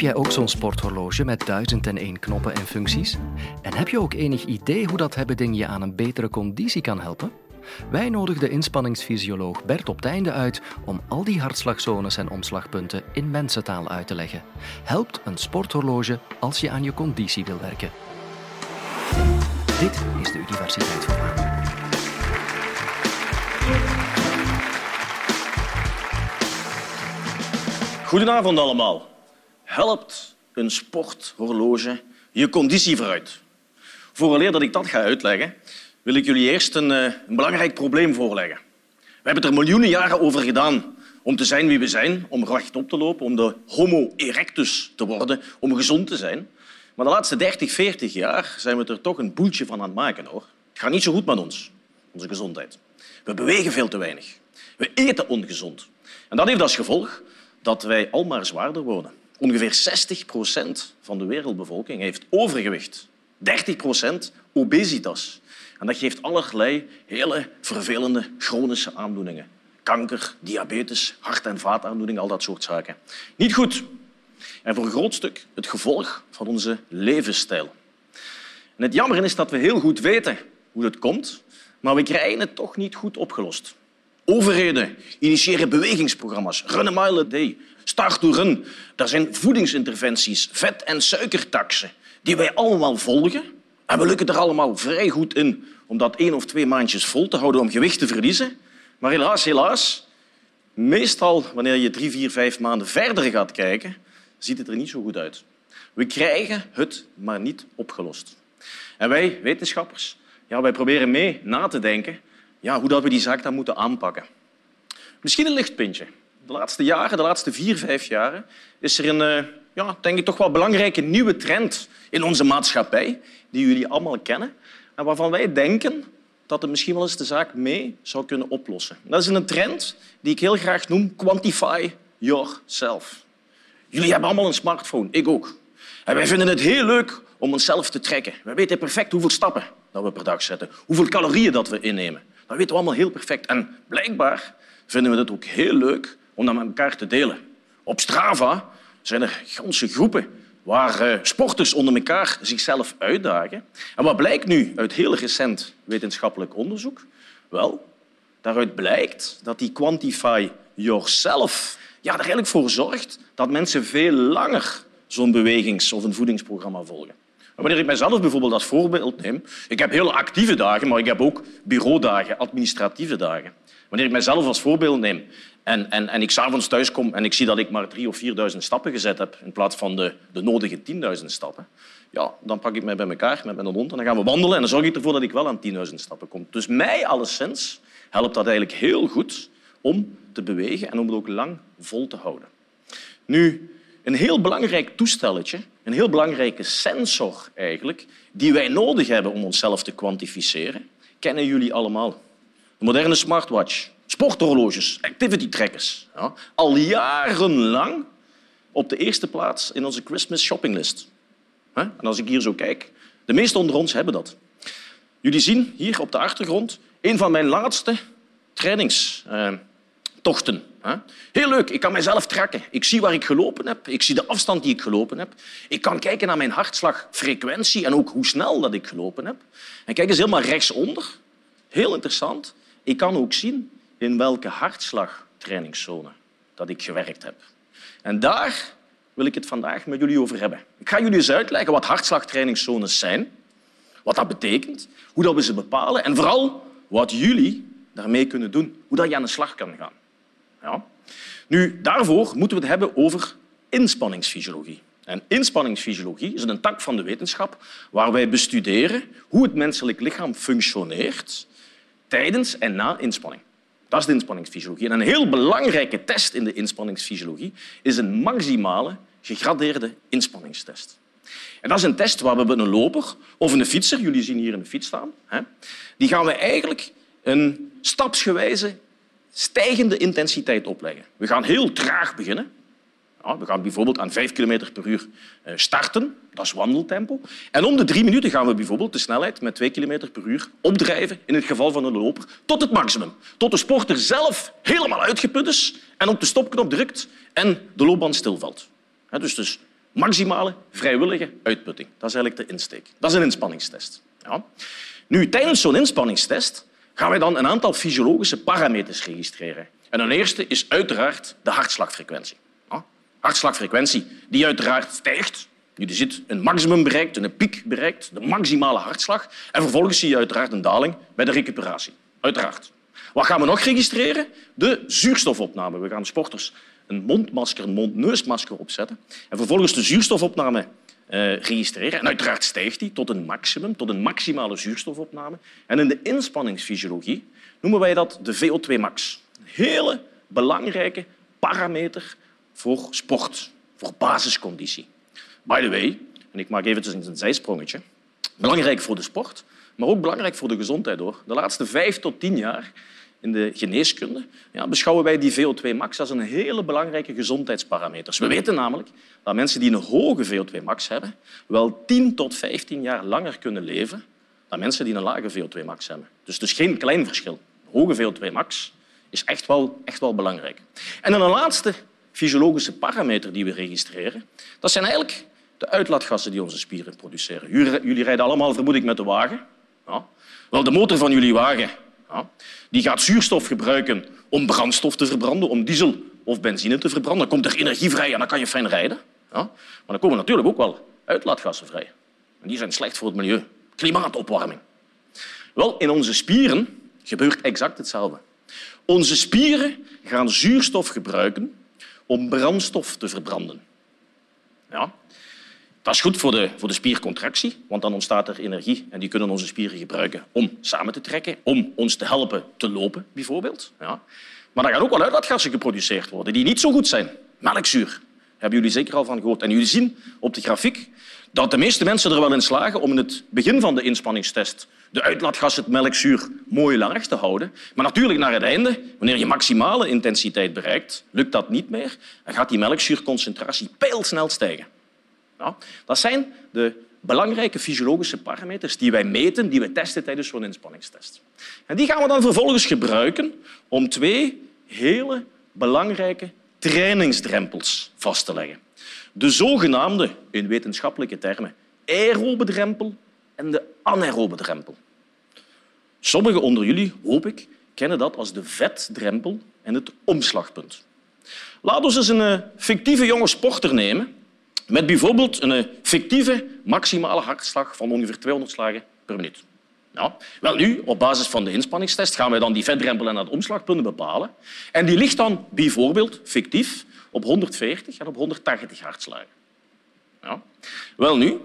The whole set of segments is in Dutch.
Heb jij ook zo'n sporthorloge met duizend en één knoppen en functies? En heb je ook enig idee hoe dat hebben ding je aan een betere conditie kan helpen? Wij nodigen inspanningsfysioloog Bert op het einde uit om al die hartslagzones en omslagpunten in mensentaal uit te leggen. Helpt een sporthorloge als je aan je conditie wil werken. Dit is de Universiteit van Vlaanderen. Goedenavond allemaal. Helpt een sporthorloge je conditie vooruit? Vooraleer ik dat ga uitleggen, wil ik jullie eerst een, eh, een belangrijk probleem voorleggen. We hebben er miljoenen jaren over gedaan om te zijn wie we zijn, om rechtop te lopen, om de homo erectus te worden, om gezond te zijn. Maar de laatste 30, 40 jaar zijn we er toch een boeltje van aan het maken. Hoor. Het gaat niet zo goed met ons, onze gezondheid. We bewegen veel te weinig. We eten ongezond. En dat heeft als gevolg dat wij al maar zwaarder worden. Ongeveer 60 procent van de wereldbevolking heeft overgewicht. 30 procent obesitas. En dat geeft allerlei hele vervelende chronische aandoeningen. Kanker, diabetes, hart- en vaataandoeningen, al dat soort zaken. Niet goed. En voor een groot stuk het gevolg van onze levensstijl. En het jammer is dat we heel goed weten hoe dat komt, maar we krijgen het toch niet goed opgelost. Overheden initiëren bewegingsprogramma's. Run a mile a day. Start to run. Daar zijn voedingsinterventies, vet- en suikertaxen, die wij allemaal volgen. En we lukken er allemaal vrij goed in om dat één of twee maandjes vol te houden om gewicht te verliezen. Maar helaas, helaas, meestal wanneer je drie, vier, vijf maanden verder gaat kijken, ziet het er niet zo goed uit. We krijgen het maar niet opgelost. En wij, wetenschappers, ja, wij proberen mee na te denken ja, hoe dat we die zaak dan moeten aanpakken. Misschien een lichtpuntje. De laatste jaren, de laatste vier, vijf jaren, is er een eh, ja, denk ik, toch wel belangrijke nieuwe trend in onze maatschappij, die jullie allemaal kennen, en waarvan wij denken dat het misschien wel eens de zaak mee zou kunnen oplossen. Dat is een trend die ik heel graag noem quantify yourself. Jullie hebben allemaal een smartphone, ik ook. En wij vinden het heel leuk om onszelf te trekken. We weten perfect hoeveel stappen dat we per dag zetten, hoeveel calorieën dat we innemen. Dat weten we allemaal heel perfect. En blijkbaar vinden we het ook heel leuk om dat met elkaar te delen. Op Strava zijn er ganse groepen waar eh, sporters onder elkaar zichzelf uitdagen. En wat blijkt nu uit heel recent wetenschappelijk onderzoek? Wel, daaruit blijkt dat die Quantify Yourself ja, er eigenlijk voor zorgt dat mensen veel langer zo'n bewegings- of een voedingsprogramma volgen. Wanneer ik mezelf bijvoorbeeld als voorbeeld neem, ik heb hele actieve dagen, maar ik heb ook bureaudagen, administratieve dagen. Wanneer ik mezelf als voorbeeld neem en, en, en ik s'avonds thuis kom en ik zie dat ik maar drie of vierduizend stappen gezet heb in plaats van de, de nodige tienduizend stappen, ja, dan pak ik mij bij elkaar met mijn hond en dan gaan we wandelen en dan zorg ik ervoor dat ik wel aan tienduizend stappen kom. Dus mij alleszins helpt dat eigenlijk heel goed om te bewegen en om het ook lang vol te houden. Nu, een heel belangrijk toestelletje, een heel belangrijke sensor eigenlijk, die wij nodig hebben om onszelf te kwantificeren, kennen jullie allemaal. De moderne smartwatch, sporthorloges, activity trackers. Al jarenlang op de eerste plaats in onze Christmas shoppinglist. En als ik hier zo kijk, de meesten onder ons hebben dat. Jullie zien hier op de achtergrond een van mijn laatste trainingstochten. Heel leuk, ik kan mezelf tracken. Ik zie waar ik gelopen heb, ik zie de afstand die ik gelopen heb. Ik kan kijken naar mijn hartslagfrequentie en ook hoe snel dat ik gelopen heb. En kijk eens helemaal rechtsonder. Heel interessant. Ik kan ook zien in welke hartslagtrainingszone dat ik gewerkt heb. En daar wil ik het vandaag met jullie over hebben. Ik ga jullie eens uitleggen wat hartslagtrainingszones zijn, wat dat betekent, hoe dat we ze bepalen en vooral wat jullie daarmee kunnen doen, hoe dat je aan de slag kan gaan. Ja. Nu, daarvoor moeten we het hebben over inspanningsfysiologie. En inspanningsfysiologie is een tak van de wetenschap waar wij bestuderen hoe het menselijk lichaam functioneert tijdens en na inspanning. Dat is de inspanningsfysiologie. En een heel belangrijke test in de inspanningsfysiologie is een maximale gegradeerde inspanningstest. En dat is een test waar we een loper of een fietser, jullie zien hier een fiets staan, die gaan we eigenlijk een stapsgewijze stijgende intensiteit opleggen. We gaan heel traag beginnen. We gaan bijvoorbeeld aan 5 km per uur eh, starten, dat is wandeltempo. En om de drie minuten gaan we bijvoorbeeld de snelheid met 2 km per uur opdrijven, in het geval van een loper, tot het maximum. Tot de sporter zelf helemaal uitgeput is en op de stopknop drukt en de loopband stilvalt. Dus, dus Maximale vrijwillige uitputting. Dat is eigenlijk de insteek. Dat is een inspanningstest. Ja. Nu, tijdens zo'n inspanningstest gaan wij dan een aantal fysiologische parameters registreren. En een eerste is uiteraard de hartslagfrequentie. Hartslagfrequentie die uiteraard stijgt. Je ziet een maximum bereikt, een piek bereikt, de maximale hartslag. En vervolgens zie je uiteraard een daling bij de recuperatie. Uiteraard. Wat gaan we nog registreren? De zuurstofopname. We gaan sporters een mondmasker, een mondneusmasker opzetten en vervolgens de zuurstofopname uh, registreren. En uiteraard stijgt die tot een maximum, tot een maximale zuurstofopname. En in de inspanningsfysiologie noemen wij dat de VO2 max. Een hele belangrijke parameter voor sport, voor basisconditie. By the way, en ik maak even een zijsprongetje, belangrijk voor de sport, maar ook belangrijk voor de gezondheid. Hoor. De laatste vijf tot tien jaar in de geneeskunde ja, beschouwen wij die VO2 max als een hele belangrijke gezondheidsparameter. We weten namelijk dat mensen die een hoge VO2 max hebben wel 10 tot 15 jaar langer kunnen leven dan mensen die een lage VO2 max hebben. Dus dus geen klein verschil. Hoge VO2 max is echt wel, echt wel belangrijk. En dan een laatste fysiologische parameter die we registreren, dat zijn eigenlijk de uitlaatgassen die onze spieren produceren. Jullie rijden allemaal, vermoed ik, met de wagen. Ja. Wel, de motor van jullie wagen ja, die gaat zuurstof gebruiken om brandstof te verbranden, om diesel of benzine te verbranden. Dan komt er energie vrij en dan kan je fijn rijden. Ja. Maar dan komen natuurlijk ook wel uitlaatgassen vrij. En die zijn slecht voor het milieu. Klimaatopwarming. Wel, in onze spieren gebeurt exact hetzelfde. Onze spieren gaan zuurstof gebruiken om brandstof te verbranden. Ja. Dat is goed voor de, voor de spiercontractie, want dan ontstaat er energie en die kunnen onze spieren gebruiken om samen te trekken, om ons te helpen te lopen, bijvoorbeeld. Ja. Maar er gaan ook wel uitlaatgassen geproduceerd worden die niet zo goed zijn. Melkzuur, hebben jullie zeker al van gehoord. En jullie zien op de grafiek dat de meeste mensen er wel in slagen om in het begin van de inspanningstest de uitlaatgassen, het melkzuur, mooi laag te houden. Maar natuurlijk naar het einde, wanneer je maximale intensiteit bereikt, lukt dat niet meer en gaat die melkzuurconcentratie pijlsnel stijgen. Dat zijn de belangrijke fysiologische parameters die wij meten, die we testen tijdens zo'n inspanningstest. En die gaan we dan vervolgens gebruiken om twee hele belangrijke trainingsdrempels vast te leggen. De zogenaamde, in wetenschappelijke termen, aerobe drempel en de anaerobe drempel. Sommigen onder jullie, hoop ik, kennen dat als de vetdrempel en het omslagpunt. Laten we eens een eh, fictieve jonge sporter nemen met bijvoorbeeld een fictieve maximale hartslag van ongeveer 200 slagen per minuut. Ja. Wel nu, op basis van de inspanningstest gaan wij dan die vetdrempel en het omslagpunt bepalen. En die ligt dan bijvoorbeeld fictief op 140 en op 180 hartslagen. Ja. Wel nu,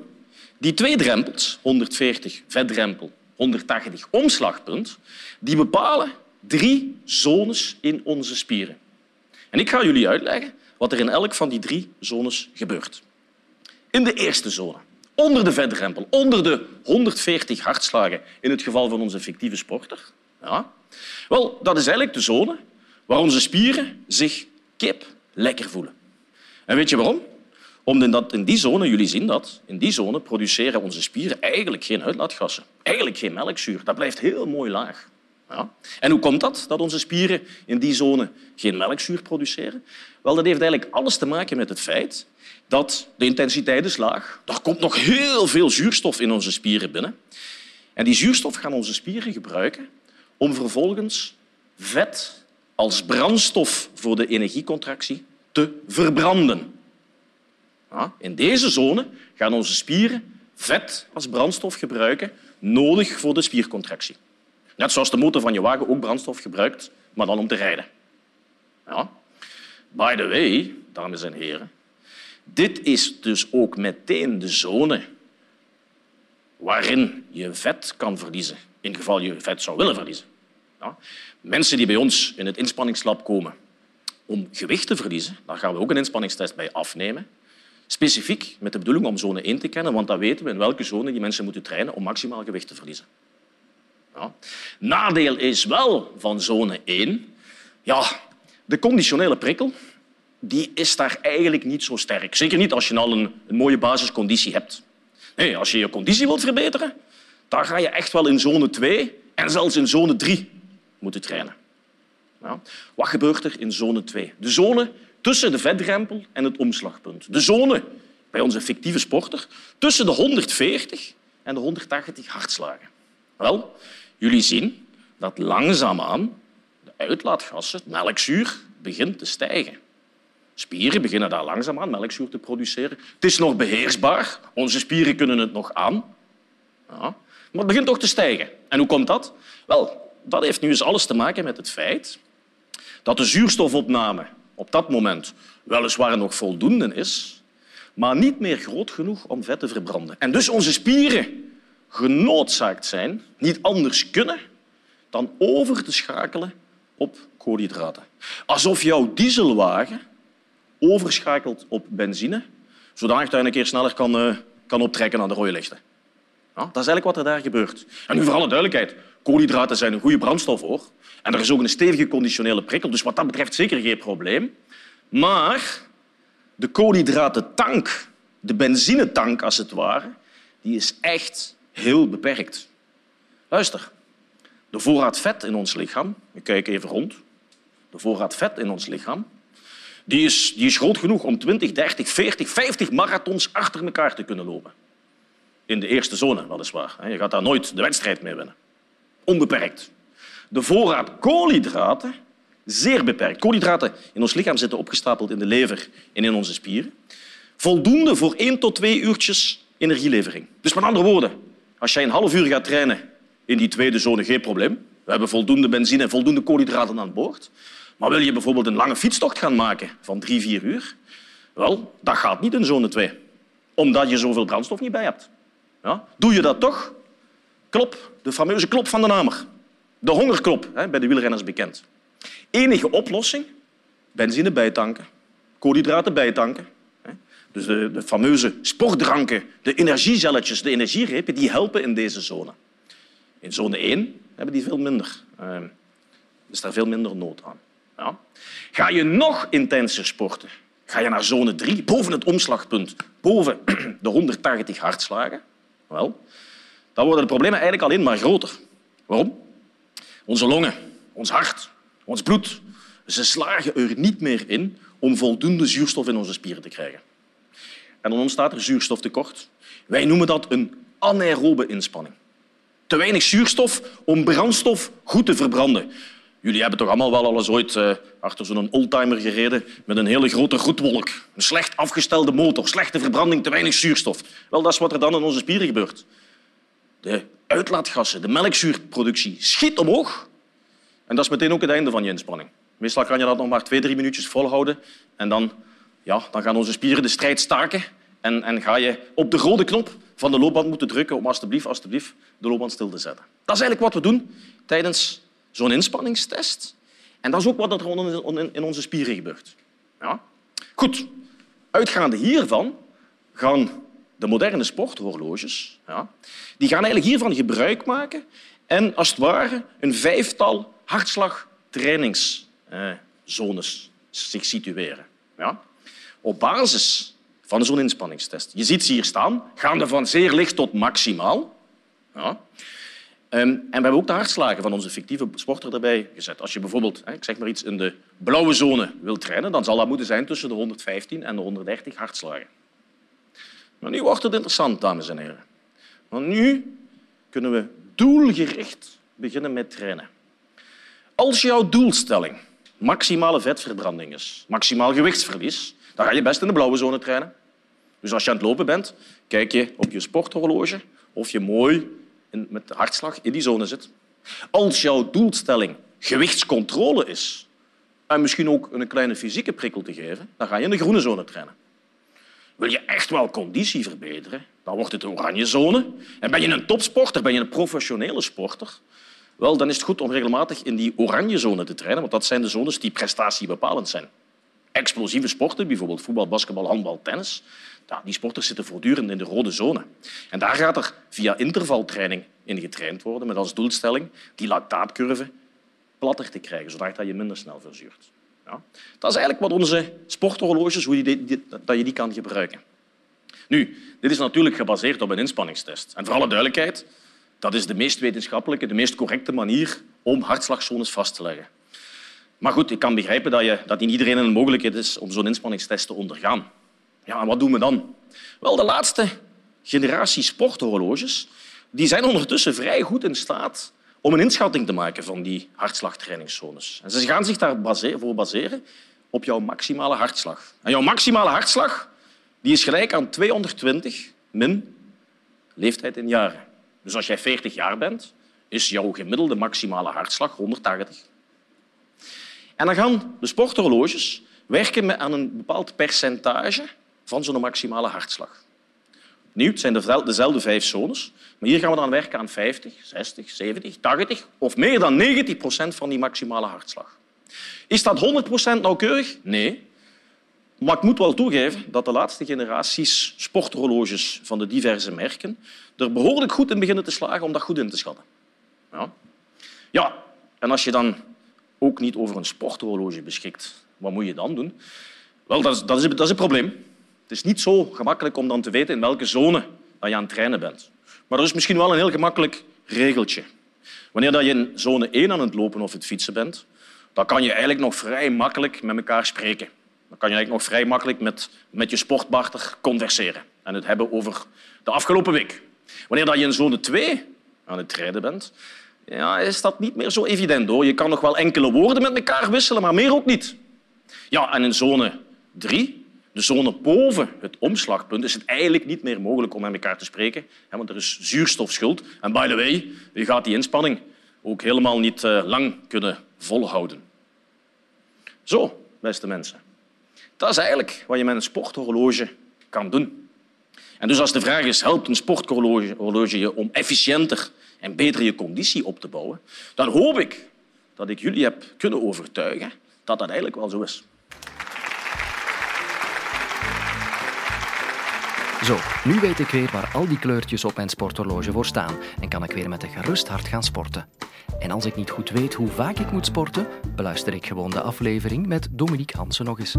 die twee drempels, 140 vetdrempel, 180 omslagpunt, die bepalen drie zones in onze spieren. En ik ga jullie uitleggen wat er in elk van die drie zones gebeurt. In de eerste zone, onder de vetdrempel, onder de 140 hartslagen in het geval van onze fictieve sporter. Ja. Wel, dat is eigenlijk de zone waar onze spieren zich kip lekker voelen. En weet je waarom? Omdat in die zone, jullie zien dat, in die zone produceren onze spieren eigenlijk geen uitlaatgassen. Eigenlijk geen melkzuur. Dat blijft heel mooi laag. Ja. En hoe komt dat, dat onze spieren in die zone geen melkzuur produceren? Wel, dat heeft eigenlijk alles te maken met het feit dat de intensiteit is laag. Er komt nog heel veel zuurstof in onze spieren binnen. En die zuurstof gaan onze spieren gebruiken om vervolgens vet als brandstof voor de energiecontractie te verbranden. In deze zone gaan onze spieren vet als brandstof gebruiken, nodig voor de spiercontractie. Net zoals de motor van je wagen ook brandstof gebruikt, maar dan om te rijden. Ja. By the way, dames en heren, dit is dus ook meteen de zone waarin je vet kan verliezen, in geval je vet zou willen verliezen. Ja. Mensen die bij ons in het inspanningslab komen om gewicht te verliezen, daar gaan we ook een inspanningstest bij afnemen. Specifiek met de bedoeling om zone 1 te kennen, want dan weten we in welke zone die mensen moeten trainen om maximaal gewicht te verliezen. Nadeel is wel van zone 1, ja, de conditionele prikkel die is daar eigenlijk niet zo sterk. Zeker niet als je al een, mooie basisconditie hebt. Nee, als je je conditie wilt verbeteren, dan ga je echt wel in zone 2 en zelfs in zone 3 moeten trainen. Wat gebeurt er in zone 2? De zone tussen de vetdrempel en het omslagpunt. De zone bij onze fictieve sporter tussen de 140 en de 180 hartslagen. Wel, jullie zien dat langzaamaan de uitlaatgassen, het melkzuur, begint te stijgen. Spieren beginnen daar langzaamaan melkzuur te produceren. Het is nog beheersbaar. Onze spieren kunnen het nog aan. Ja. Maar het begint toch te stijgen. En hoe komt dat? Wel, dat heeft nu eens alles te maken met het feit dat de zuurstofopname op dat moment weliswaar nog voldoende is, maar niet meer groot genoeg om vet te verbranden. En dus onze spieren genoodzaakt zijn, niet anders kunnen, dan over te schakelen op koolhydraten. Alsof jouw dieselwagen overschakelt op benzine, zodat je een keer sneller kan, uh, kan optrekken aan de rode lichten. Ja, dat is eigenlijk wat er daar gebeurt. En nu voor alle duidelijkheid, koolhydraten zijn een goede brandstof hoor. En er is ook een stevige conditionele prikkel, dus wat dat betreft zeker geen probleem. Maar de koolhydratentank, de benzinetank als het ware, die is echt heel beperkt. Luister, de voorraad vet in ons lichaam, ik kijk even rond, de voorraad vet in ons lichaam, die is, die is groot genoeg om 20, 30, 40, 50 marathons achter elkaar te kunnen lopen. In de eerste zone, weliswaar. Je gaat daar nooit de wedstrijd mee winnen. Onbeperkt. De voorraad koolhydraten, zeer beperkt. Koolhydraten in ons lichaam zitten opgestapeld in de lever en in onze spieren. Voldoende voor één tot twee uurtjes energielevering. Dus met andere woorden, als jij een half uur gaat trainen in die tweede zone, geen probleem. We hebben voldoende benzine en voldoende koolhydraten aan boord. Maar wil je bijvoorbeeld een lange fietstocht gaan maken van drie, vier uur? Wel, dat gaat niet in zone 2, omdat je zoveel brandstof niet bij hebt. Ja? Doe je dat toch? Klop, de fameuze klop van de namer. De hongerklop, hè, bij de wielrenners bekend. Enige oplossing? Benzine bijtanken, koolhydraten bijtanken. Dus de, fameuze sportdranken, de energiezelletjes, de energierepen, die helpen in deze zone. In zone 1 hebben die veel minder. Uh, is daar veel minder nood aan. Ja. Ga je nog intenser sporten, ga je naar zone 3, boven het omslagpunt, boven de 180 hartslagen, wel, dan worden de problemen eigenlijk alleen maar groter. Waarom? Onze longen, ons hart, ons bloed, ze slagen er niet meer in om voldoende zuurstof in onze spieren te krijgen. En dan ontstaat er zuurstoftekort. Wij noemen dat een anaerobe inspanning. Te weinig zuurstof om brandstof goed te verbranden. Jullie hebben toch allemaal wel eens ooit uh, achter zo'n oldtimer gereden met een hele grote roetwolk. Een slecht afgestelde motor, slechte verbranding, te weinig zuurstof. Wel, dat is wat er dan in onze spieren gebeurt. De uitlaatgassen, de melkzuurproductie schiet omhoog. En dat is meteen ook het einde van je inspanning. Meestal kan je dat nog maar twee, drie minuutjes volhouden. En dan, ja, dan gaan onze spieren de strijd staken. En, en ga je op de rode knop van de loopband moeten drukken om alstublieft, alstublieft de loopband stil te zetten. Dat is eigenlijk wat we doen tijdens zo'n inspanningstest. En dat is ook wat er in onze spieren gebeurt. Ja? Goed, uitgaande hiervan gaan de moderne sporthorloges ja, die gaan eigenlijk hiervan gebruik maken en als het ware een vijftal hartslagtrainingszones zich situeren. Ja? Op basis van zo'n inspanningstest. Je ziet ze hier staan, gaande van zeer licht tot maximaal. Ja. Ehm, en we hebben ook de hartslagen van onze fictieve sporter erbij gezet. Als je bijvoorbeeld, ik zeg maar iets, in de blauwe zone wilt trainen, dan zal dat moeten zijn tussen de 115 en de 130 hartslagen. Maar nu wordt het interessant, dames en heren. Want nu kunnen we doelgericht beginnen met trainen. Als jouw doelstelling maximale vetverbranding is, maximaal gewichtsverlies, dan ga je best in de blauwe zone trainen. Dus als je aan het lopen bent, kijk je op je sporthorloge of je mooi met de hartslag in die zone zit. Als jouw doelstelling gewichtscontrole is en misschien ook een kleine fysieke prikkel te geven, dan ga je in de groene zone trainen. Wil je echt wel conditie verbeteren, dan wordt het de oranje zone. En ben je een topsporter, ben je een professionele sporter, wel, dan is het goed om regelmatig in die oranje zone te trainen, want dat zijn de zones die prestatiebepalend zijn. Explosieve sporten, bijvoorbeeld voetbal, basketbal, handbal, tennis, ja, die sporters zitten voortdurend in de rode zone. En daar gaat er via intervaltraining in getraind worden met als doelstelling die lactaatcurve platter te krijgen, zodat je minder snel verzuurt. Ja. Dat is eigenlijk wat onze sporthorloges, hoe die, dat je die kan gebruiken. Nu, dit is natuurlijk gebaseerd op een inspanningstest. En voor alle duidelijkheid, dat is de meest wetenschappelijke, de meest correcte manier om hartslagzones vast te leggen. Maar goed, ik kan begrijpen dat, je, dat niet iedereen een mogelijkheid is om zo'n inspanningstest te ondergaan. Ja, en wat doen we dan? Wel, de laatste generatie sporthorloges die zijn ondertussen vrij goed in staat om een inschatting te maken van die hartslagtrainingszones. En ze gaan zich daarvoor baseren op jouw maximale hartslag. En jouw maximale hartslag die is gelijk aan 220 min leeftijd in jaren. Dus als jij 40 jaar bent, is jouw gemiddelde maximale hartslag 180. En dan gaan de sporthorloges werken aan een bepaald percentage van zo'n maximale hartslag. Opnieuw, het zijn dezelfde vijf zones, maar hier gaan we dan werken aan 50, 60, 70, 80 of meer dan 90 procent van die maximale hartslag. Is dat 100 procent nauwkeurig? Nee. Maar ik moet wel toegeven dat de laatste generaties sporthorloges van de diverse merken er behoorlijk goed in beginnen te slagen om dat goed in te schatten. Ja, ja en als je dan ook niet over een sporthorloge beschikt, wat moet je dan doen? Wel, dat is, dat is, dat is een probleem. Het is niet zo gemakkelijk om dan te weten in welke zone dat je aan het trainen bent. Maar er is misschien wel een heel gemakkelijk regeltje. Wanneer je in zone 1 aan het lopen of het fietsen bent, dan kan je eigenlijk nog vrij makkelijk met elkaar spreken. Dan kan je eigenlijk nog vrij makkelijk met, met je sportpartner converseren en het hebben over de afgelopen week. Wanneer je in zone 2 aan het trainen bent, ja, is dat niet meer zo evident. Hoor. Je kan nog wel enkele woorden met elkaar wisselen, maar meer ook niet. Ja, en in zone 3 de zone boven het omslagpunt is het eigenlijk niet meer mogelijk om met elkaar te spreken, want er is zuurstofschuld. En by the way, je gaat die inspanning ook helemaal niet eh, lang kunnen volhouden. Zo, beste mensen. Dat is eigenlijk wat je met een sporthorloge kan doen. En dus als de vraag is, helpt een sporthorloge je om efficiënter en beter je conditie op te bouwen, dan hoop ik dat ik jullie heb kunnen overtuigen dat dat eigenlijk wel zo is. Zo, nu weet ik weer waar al die kleurtjes op mijn sporthorloge voor staan en kan ik weer met een gerust hart gaan sporten. En als ik niet goed weet hoe vaak ik moet sporten, beluister ik gewoon de aflevering met Dominique Hansen nog eens.